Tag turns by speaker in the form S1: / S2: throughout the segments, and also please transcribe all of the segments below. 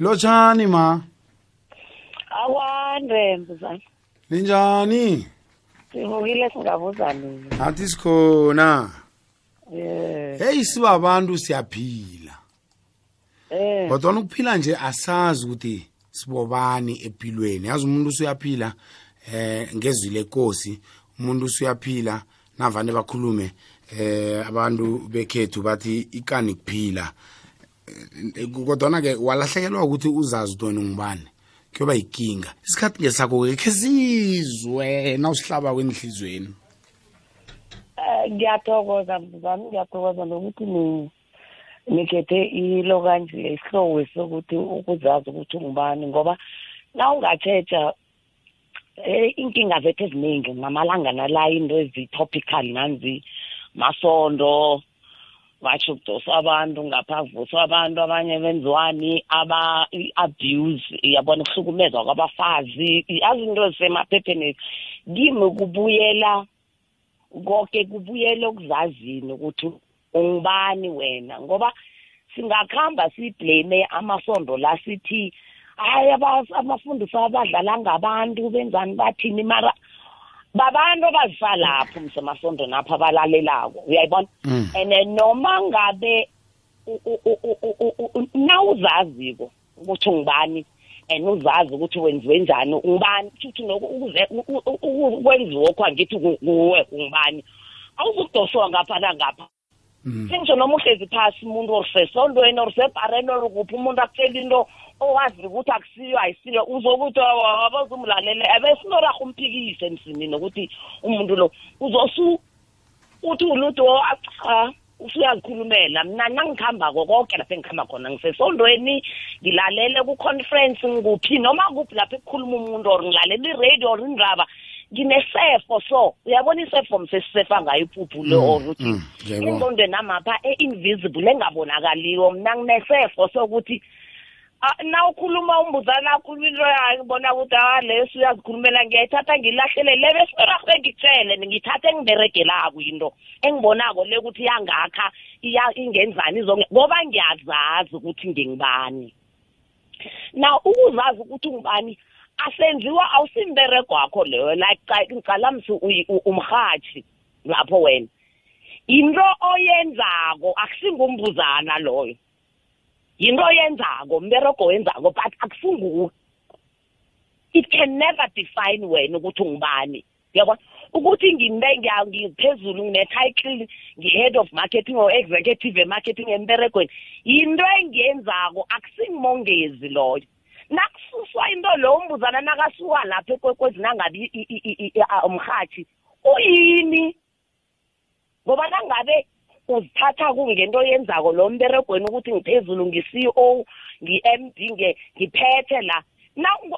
S1: lotshani ma?
S2: Akwande mbuzane
S1: ninjani
S2: sivukile singabuza nini
S1: nathi sikhona.
S2: Um
S1: heyi sibabantu siyaphila.
S2: Um
S1: kodwa ukuphila nje asazi ukuthi sibobani empilweni yazi umuntu usuyaphila eh ngezwi lenkosi umuntu usuyaphila navane bakhulume eh abantu bekhethu bathi ikani kuphila. Eh, kodwa ke walahlekelwa ukuthi uzazi ukuthi wena ungubani kuyoba yinkinga isikhathi ngesakho-ke khe sizwe na usihlaba kwenhlizweni
S2: ngiyathokoza mbuzane ngiyathokoza nokuthi ni- nikhethe ilo kanje isihloko sokuthi ukuzazi ukuthi ungubani ngoba na ungatshetsha eh inkinga zethu eziningi ngamalanga nala into ezi-topical nanzi masondo batsho kudoswa abantu ngapha kuvuswa abantu abanye benziwani aba-abuse yabona ukuhlukumezwa kwabafazi. Yazi into ezisemaphepheni kimi kubuyela konke kubuyela okuzazini ukuthi ungubani wena ngoba singakuhamba siblame amasondo la sithi hayi aba- abafundisi abadlala ngabantu benzani bathini? Mara babantu abazifa lapho msemasondo napho abalalelako uyayibona
S1: Mm.
S2: and noma ngabe u- u- u- u- u- u- u- nawuzaziko ukuthi ungubani and uzazi ukuthi wenziwe njani ungubani futhi ukwenziwa okho angithi ku- kuwe ungubani awuzukudoswa ngapha nangapha
S1: Mm.
S2: sengisho noma uhlezi phasi umuntu orisesondweni orisebhareni orikuphi umuntu akutshela into owazi ukuthi akusiyo ayisiyo uzokuthi abazumlalele abesinorarha umphikise emsinini ukuthi umuntu lo uzosu uthi uluthi "Oh, cha usuyazikhulumela mina nangikuhambako konke lapho engikhamba khona ngisesondweni ngilalele ku-conference ngikuphi noma kuphi lapho ekukhuluma umuntu or ngilalela i-radio or indaba nginesefo so uyabona isefo msesisefa ngayo ipuphu le or uthi
S1: mm,
S2: ingqondweni namapha e-invisible engabonakaliyo mna nginesefo sokuthi ah, na ukhuluma umbuzana akhuluma into yayo ngibona ukuthi ah leso uyazikhulumela ngiyayithatha ngilahlele. Le besirarhe ngitshele ngithathe engiberegelako into engibonako le ukuthi iyangakha iya- ingenzani izonge ngoba ngiyazazi ukuthi ngingibani na ukuzazi ukuthi ungubani asenziwa awusimberego wakho leyo like ca- ngicalamsi uyi- u- umrhatshi lapho wena. Into oyenzako akusingumbuzana loyo. Yinto oyenzako mberego wenzako but akusunguwe it can never define wena ukuthi ungubani. Uyabona? Ukuthi ngimbe ngiya- ngiphezulu ngine-title ngi-head of marketing or executive e-marketing emberegweni. Yinto engiyenzako akusingimongezi loyo. Nakususwa into lo umbuzana nakasuka lapho ekwekwezi nangabe i- i- i- i- a- umrhatshi uyini? Ngoba nangabe uzithatha kungento oyenzako lo mberegweni ukuthi ngiphezulu ngi-CEO ngi-MD nge- ngiphethe la.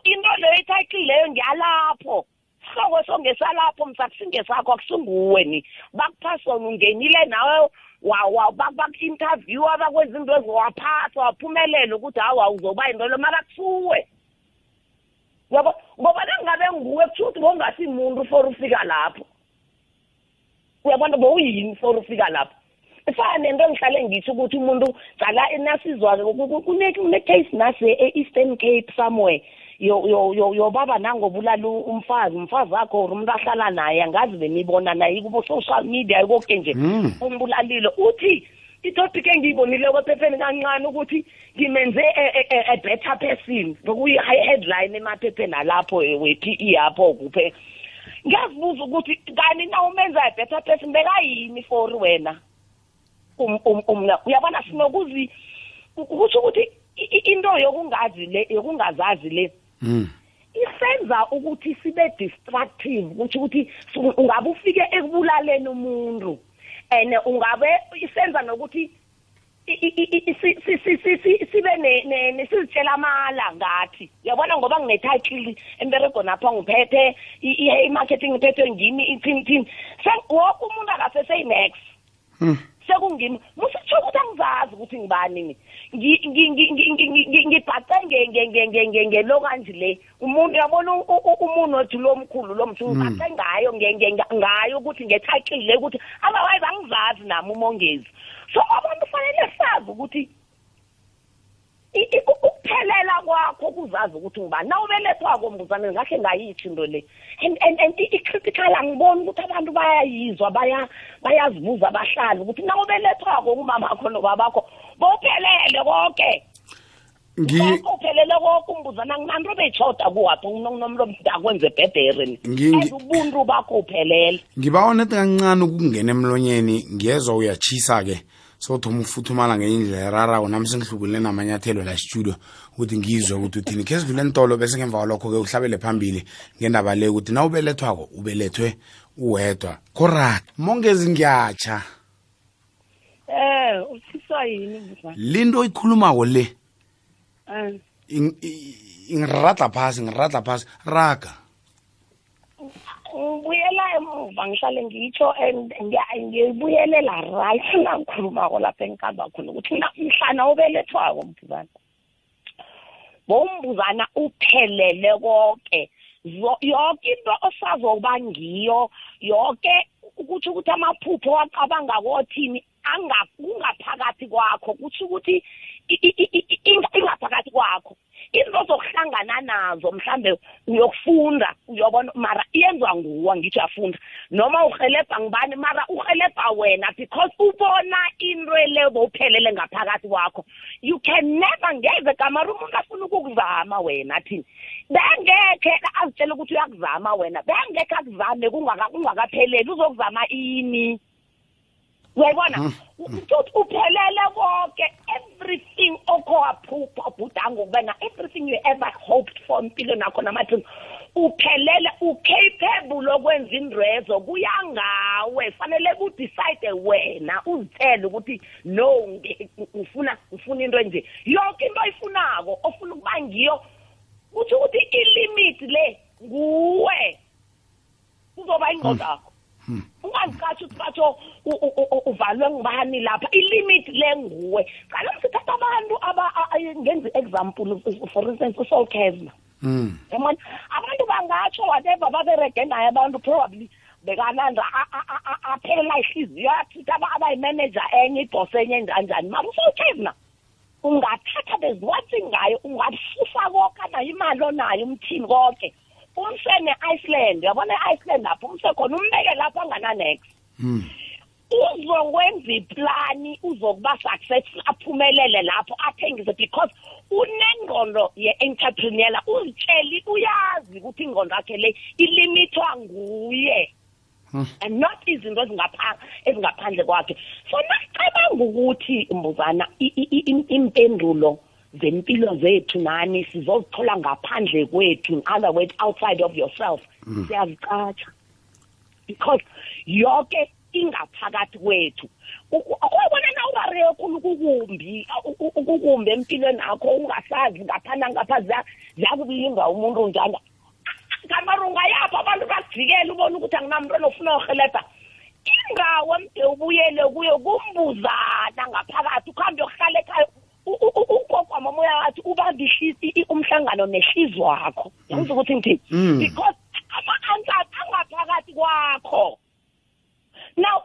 S2: Into leyo ititle leyo ngiyalapho. Sihloko songesalapho msakusingesakho akusinguwe ni bakuphasona ungenile nawe wa- wa- bak- baku-interviewa bakwenza into eziwaphatha waphumelela ukuthi hawa uzoba into lo mara kusuwe yabo ngoba nangabe nguwe kusho ukuthi bowungasimuntu for ufika lapho. Uyabona bowuyini for ufika lapho? Ifana nento engihlale ngitsho ukuthi umuntu cala nasizwa kune-case nasi e-eastern cape somewhere. Yo yo yo yobaba nangobulala umfazi umfazi wakho or umuntu ahlala naye angazi benibona naye kubo-social media konke nje
S1: Mm.
S2: umbulalile. Uthi itopic engiyibonileko ephepheni kancane ukuthi ngimenze a- a- a- a better person ngokuyi-headline emaphepheni alapho we-p e apho kuphe. Ngiyazibuza ukuthi kani na umenza a better person bekayini for wena? Umna uyabona sinokuzi ukuthi i- i- into yokungazi le yokungazazi le
S1: Mm.
S2: isenza ukuthi sibe destructive ukuthi ukuthi ungabe ufike ekubulaleni umuntu and ungabe isenza nokuthi sibe ne- ne- ne- sizitshela amala ngathi uyabona ngoba ngine-title emberego napha ngiphethe i-marketing ngiphethe ngimi ithini thini woke umuntu akaseseyi-next
S1: Mm.
S2: Sekungimi musitsho ukuthi angizazi ukuthi ngibani ni. Ngi- ngi- ngi- ngi- ngi- ngi- ngi- ngibhace nge- nge- nge- nge- nge- ngelo kanje le. Umuntu uyabona u- u- umuntu othi lo mkhulu lo mthulu ngibhace ngayo nge- nge- nge- ngayo ukuthi ngetitle le ukuthi otherwise angizazi nami umongezi. So abantu fanele sazi ukuthi i- i- ukuphelela kuqala kwakho kuzazi ukuthi ngibani na ubelethwako mbuzane ngahle ngayithi into le. And and and i-critical angiboni ukuthi abantu bayayizwa baya bayazibuza abahlali ukuthi na ubelethwako umama wakho nobabakho bowuphelele konke
S1: Ngi-
S2: uphelele konke umbuzana nginanto beyichoda kuwapho nomlo akwenze bhedere
S1: Ngi- ngi-
S2: ubuntu bakho uphelele.
S1: Ngiba nethi kancane ukungena emlonyeni ngiyezwa uyachisa ke sothoma ufuthumala ngenye indlela erarako nami sengihlubule namanyathelo la studio ukuthi ngizwe ukuthi uthini. Khe sidlule entolo bese ngemva kwalokho-ke uhlabele phambili ngendaba le ukuthi na ubelethwako ubelethwe uwedwa. Korat mongezi ngiyatsha
S2: eh uthiswa yini
S1: linto oyikhulumako le?
S2: Eh.
S1: Ingiradla phasi ngiradla phasi. Raga.
S2: Ngibuyela emuva ngihlale ngitsho and ngiyibuyelela right nangikhulumako lapho engikamba khona ukuthi na- mhlana ubelethwako mbuzana bombuzana uphelele konke yonke into osazokuba ngiyo yonke ukuthi ukuthi amaphupho wacabanga kothini kungaphakathi kwakho. Kutsho ukuthi ingaphakathi kwakho. Into zokuhlangana nazo mhlambe uyokufunda uyobona mara iyenziwa nguwe ngitsho yafunda noma uhelebha ngibani mara uhelebha wena because ubona into le bowuphelele ngaphakathi kwakho. You can never ngeze kamara umuntu afuna ukukuzama wena thini bengekhe azitshele ukuthi uyakuzama wena bengekhe akuzame kungaka- kungakapheleli uzokuzama ini? Uyayibona? Ukuthi uphelele konke everything okho waphupha ubhudanga ukubena everything you ever hoped for empilweni nakho namadream uphelele ucapable okwenza indwezo kuya ngawe. Fanele udecide wena uzitshele ukuthi no ngifuna ngifuna into enje. Yonke into oyifunako ofuna ukuba ngiyo kuthi ukuthi ilimit le nguwe. Kuzoba inqondo ukwazi kathi uthi batho uvalwe ngubani lapha. Ilimit lenguwe. Kaloku sithatha abantu ngenza i-example for instance usaul casma
S1: hmm.
S2: yabona? Abantu bangatsho whatever baberege naye abantu probably bekananda aphelela ihliziyo yathitha abayimeneja enye idosa enye njanjani mara usaul casma ungathatha beziwatsi ngayo ungahlisa koka nayo imali onayo umthini konke. Umse ne-iceland yabona e-iceland lapho umse khona umbeke lapho angananex
S1: Mm.
S2: uzokwenza iplani uzokuba successful aphumelele lapho athengise because unengqondo ye-entrepreneur uzitsheli uyazi ukuthi ingqondo yakhe le ilimithwa nguye
S1: Hmm.
S2: and not izinto ezingapha- ezingaphandle kwakhe so nasicabanga ukuthi mbuzana impendulo zempilo zethu nani sizozithola ngaphandle kwethu in other words outside of yourself. Siyazicatsha because yonke ingaphakathi kwethu. Ubona na ungariye khulu kukumbi u- u- ukukumbi empilweni akho ungasazi ngaphana ngapha ziya- ziyakulinga umuntu njani? Kamara ungayapha abantu bakujikele ubone ukuthi anginamntwana ofuna uhelebha ingawo mde ubuyele kuyo kumbuzana ngaphakathi ukuhambe yokuhlala ekhaya ukokwama moya wathi ubambe umhlangano nehlizi wakho yangizwa ukuthi ngithini because ama-answers angaphakathi kwakho now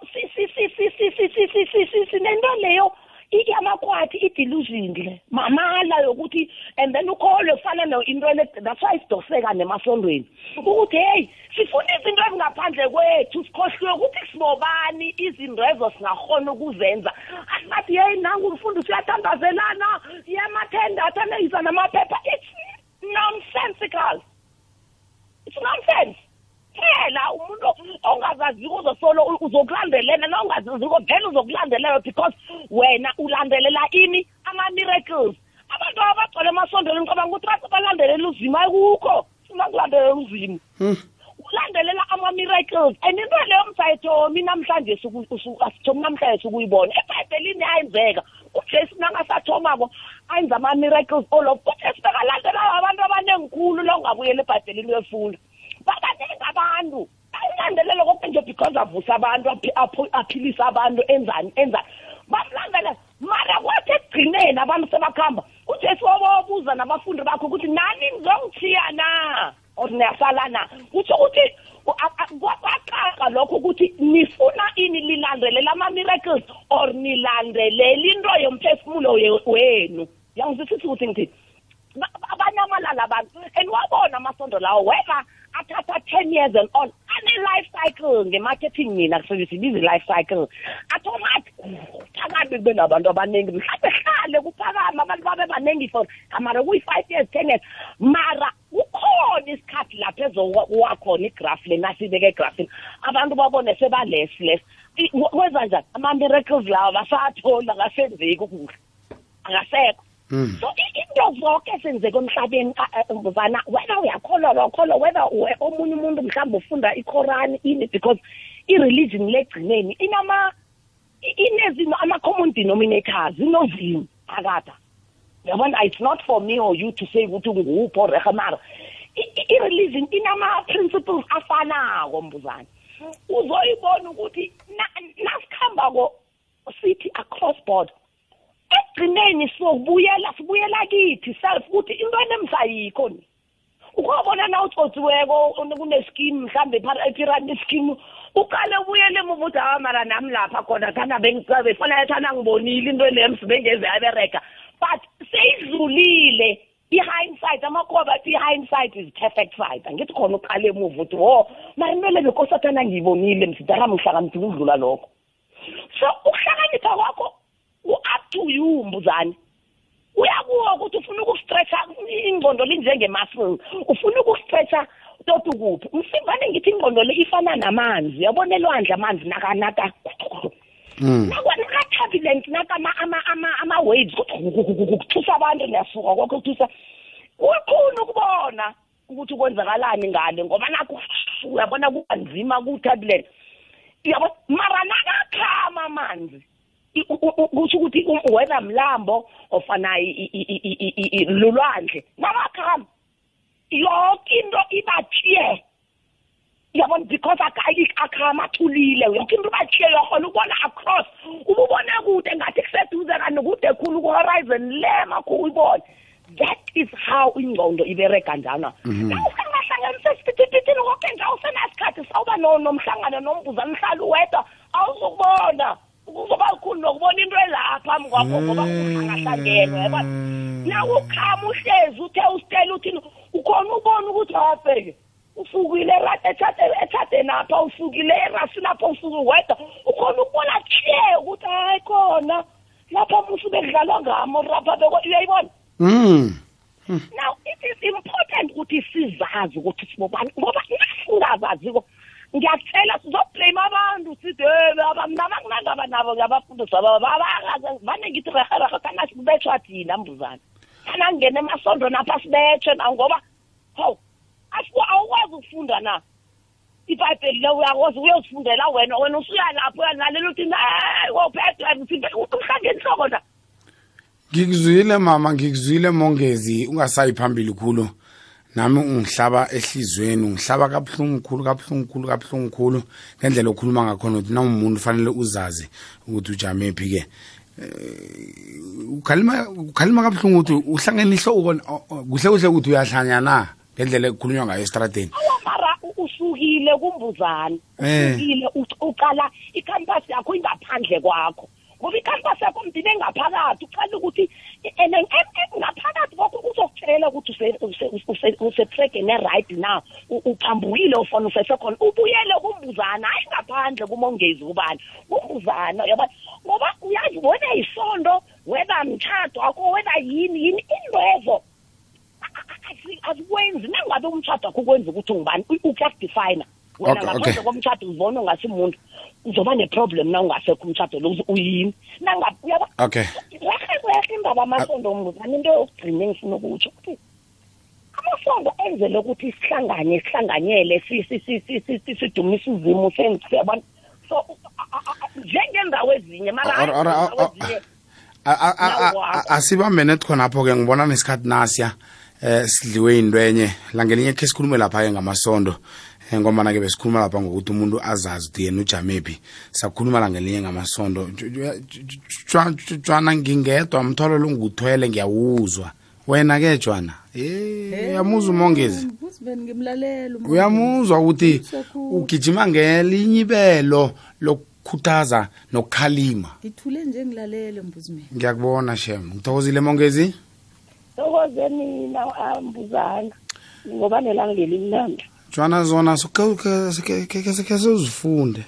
S2: sinento leyo i- yamakwathi i-delusion le mamala yokuthi and then ukholwe kufana into le that's why sidoseka nemasondweni. Ukuthi heyi sifuna izinto ezingaphandle kwethu sikhohliwe ukuthi sibobani izinto ezo singakhona ukuzenza. Asibathi heyi nangu umfundisi uyathandazelana yamathenda athandayisa namaphepha. It's nonsensical. It's nonsense. Phela umuntu ongazaziko uzosolo uzokulandelela na ongazaziko vele uzokulandelela because wena ulandelela ini? Ama-miracles. Abantu abagcwele emasondweni ngicabanga ukuthi base balandelela uzima ekukho sina kulandelela uzima.
S1: Mm.
S2: ulandelela ama-miracles. And into leyo msayithomi namhlanje asithomi namhlanje sukuyibona. Ebhayibhelini ayenzeka. Ujesu nangasathomako ayenza ama-miracles all of ujesu bekalandela abantu abanengikhulu la ungabuyela ebhayibhelini uyofunda. phakathi abantu ayilandelele konke nje because avusa abantu aphilise abantu enzani enzani. Bamlandela mara kwathi ekugcineni abantu sebakuhamba ujesu wabawabuza nabafundi bakho ukuthi nani nizongithiya na? Or niyasala na? Kutsho ukuthi kwaqaqa lokho ukuthi nifuna ini lilandelela ama-miracles or nilandeleli into yomphefumulo wenu? Yangizwisisa ukuthi ngithini abanye amalala abantu. And wabona amasondo lawo wena 10 years and on. Ane-life cycle nge-marketing mina kusebenzisa ibizi-life cycle. Athomathi phakabi kube nabantu abaningi mhlawumbe hlale kuphakame abantu babe baningi for amara kuyi-five years ten years. Mara kukhona isikhathi lapho ezowa khona igraf le nasibeke egrafini abantu babone sebalesi lesi kwenza njani? Ama-miracles lawo basatholi akasenzeki ukuhle akasekho. So i- into zonke esenzeka emhlabeni mbuzana whether uyakholwa wakholwa whether uwe- omunye umuntu mhlawumbe ufunda iqorani ini because i-religion legcineni inama i- inezinto ama-common denominators inozimo akada. Yabona it's not for me or you to say ukuthi nguphi orehe mara. I- i- i-religion inama-principles afanako mbuzane uzoyibona ukuthi na- nasikhambako sithi across board ekugcineni sokubuyela sibuyela kithi? Self ukuthi into enemsayikho ni? Ukubona na utsotsi-weko kuneskimu mhlawumbe epirani scheme? Uqale ubuyele emuva ukuthi hawa mara nami lapha khona thana befana thana ngibonile into leyo sibengeze aberega but seyidlulile. I-hindsight amakhoba athi i-hindsight is perfect sight angithi khona uqale emuva ukuthi wo mara into le bekosathana ngiyibonile msidara mhlakaniphi kudlula lokho. So ukuhlakanipha kwakho u-up to you mbuzane uyakuwa ukuthi ufuna ukustretcha ingqondo linjenge-muscle ufuna ukustretcha tot ukuphi msimbane ngithi ingqondo le ifana namanzi yabona elwandle amanzi nakanaka
S1: Mm.
S2: naka-turbulent naka ama-waves kuthusa abantu niyasuka kwakho kuthusa kukhulu ukubona ukuthi kwenzakalani ngale ngoba nakho uyabona kuba nzima ku-turbulent yabo mara nakakhama amanzi i- u- u- kusho ukuthi um- whether mlambo ofana lulwandle. Nakakhama yonke into iba clear yabona because akhama athulile yonke into clear uyakhona ukubona across. Ububona kude ngathi kuseduze kanti kude khulu ku-horizon le makhulu uyibone. That is how ingqondo iberega njana. Nawusengahlanganisa isipithipithini konke nje awusenasikhathi sawuba no- nomhlangano nombuzane mhlala uwedwa awuzukubona kuzoba kukhulu nokubona into elapha phambi kwakho ngoba kuhlangahlangenwe yabona nawukhama uhlezi uthe usitela uthini ukhona ubona ukuthi hafeke usukile ethadeni apha usukile erasini apha usuke wedwa. Ukhona ukubona clear ukuthi hayi khona lapha musuke kudlalwa ngamo rapha uyayibona?
S1: Mm.
S2: now it is important ukuthi sizazi ukuthi sibobani ngoba nasingazaziko ngiyakutshela sizoblame abantu sithi mna bakunandaba nabo ngiyabafundisa vane ngithi reherehe kana sibetshwa thina mbuzane. Kana ngene emasondo napha sibetshwe na ngoba hawu awukwazi ukufunda na? Ibhayibheli le uyakwazi uyozifundela wena wena usuyalapho uyalalela uthi hayi wophethwe umhlange enhloko na?
S1: Ngikuzwile mama ngikuzwile mongezi ungasayi phambili khulu. Nami ungihlaba ehlizweni ungihlaba kabuhlungu khulu kabuhlungu khulu kabuhlungu khulu. Ngendlela okhuluma ngakhona ukuthi nawumuntu fanele uzazi ukuthi ujamephi-ke ukhalima ukhalima kabuhlungu ukuthi uhlangene ihloko kuhle kuhle ukuthi uyahlanya na ngendlela ekukhulunywa ngayo
S2: u- usukile kumbuzane.
S1: Eh.
S2: usukile u- uqala ikhampasi yakho ingaphandle kwakho. Ngoba ikhampasi yakho mdine ngaphakathi uqala ukuthi and then em- em- ngaphakathi kwakho uzokutshela ukuthi use- use- use- usetrageni e-right now u- uphambukile ufona usesekhona ubuyele kumbuzana hayi ngaphandle kumongezi ubani? Kumbuzana yabona ngoba uyazi wena yisondo whether mtshato wakho whether yini yini intwezo asi- asikwenzi nangabe umtshado wakho kwenza ukuthi ungubani ukuyakudefina wena
S1: Okay,
S2: ngaphandle
S1: okay.
S2: komtshado uzibona ungasi muntu uzoba neproblem na ungasekho umtshado lo uyini? Nangabe uyaba
S1: okay.
S2: rehe rehe indaba amasondo mbuzana into yokugcina engifuna ukutsho ukuthi amasondo enzele ukuthi sihlangane sihlanganyele si- si- si- si- si- si- sidumise uzimu siyabona so njengendawo ezinye mara
S1: asibambene khonapho-ke ngibona nesikhathi nasiya eh sidliwe intwenye langelinye khe sikhulume lapha-ke ngamasondo. Eh ngomana-ke besikhuluma lapha ngokuthi umuntu azazi ukuthi yena ujamephi sakhuluma langelinye ngamasondo. Jwana ngingedwa mtholo lo nguthwele ngiyawuzwa. Wena-ke jwana? Eh, uyamuzwa umongezi?
S3: Uzibeni ngimlalela uMongezi.
S1: uyamuzwa ukuthi
S3: Sokhulu.
S1: ugijima ngelinye ibelo lokukhuthaza nokukhalima.
S3: Ngithule nje ngilalele mbuzimeni
S1: ngiyakubona shem. Ngithokozile mongezi?
S2: Thokoze mina ambuzana ngoba nelanga lelimnandi
S1: jona zona suke ke ke ke ke uzifunde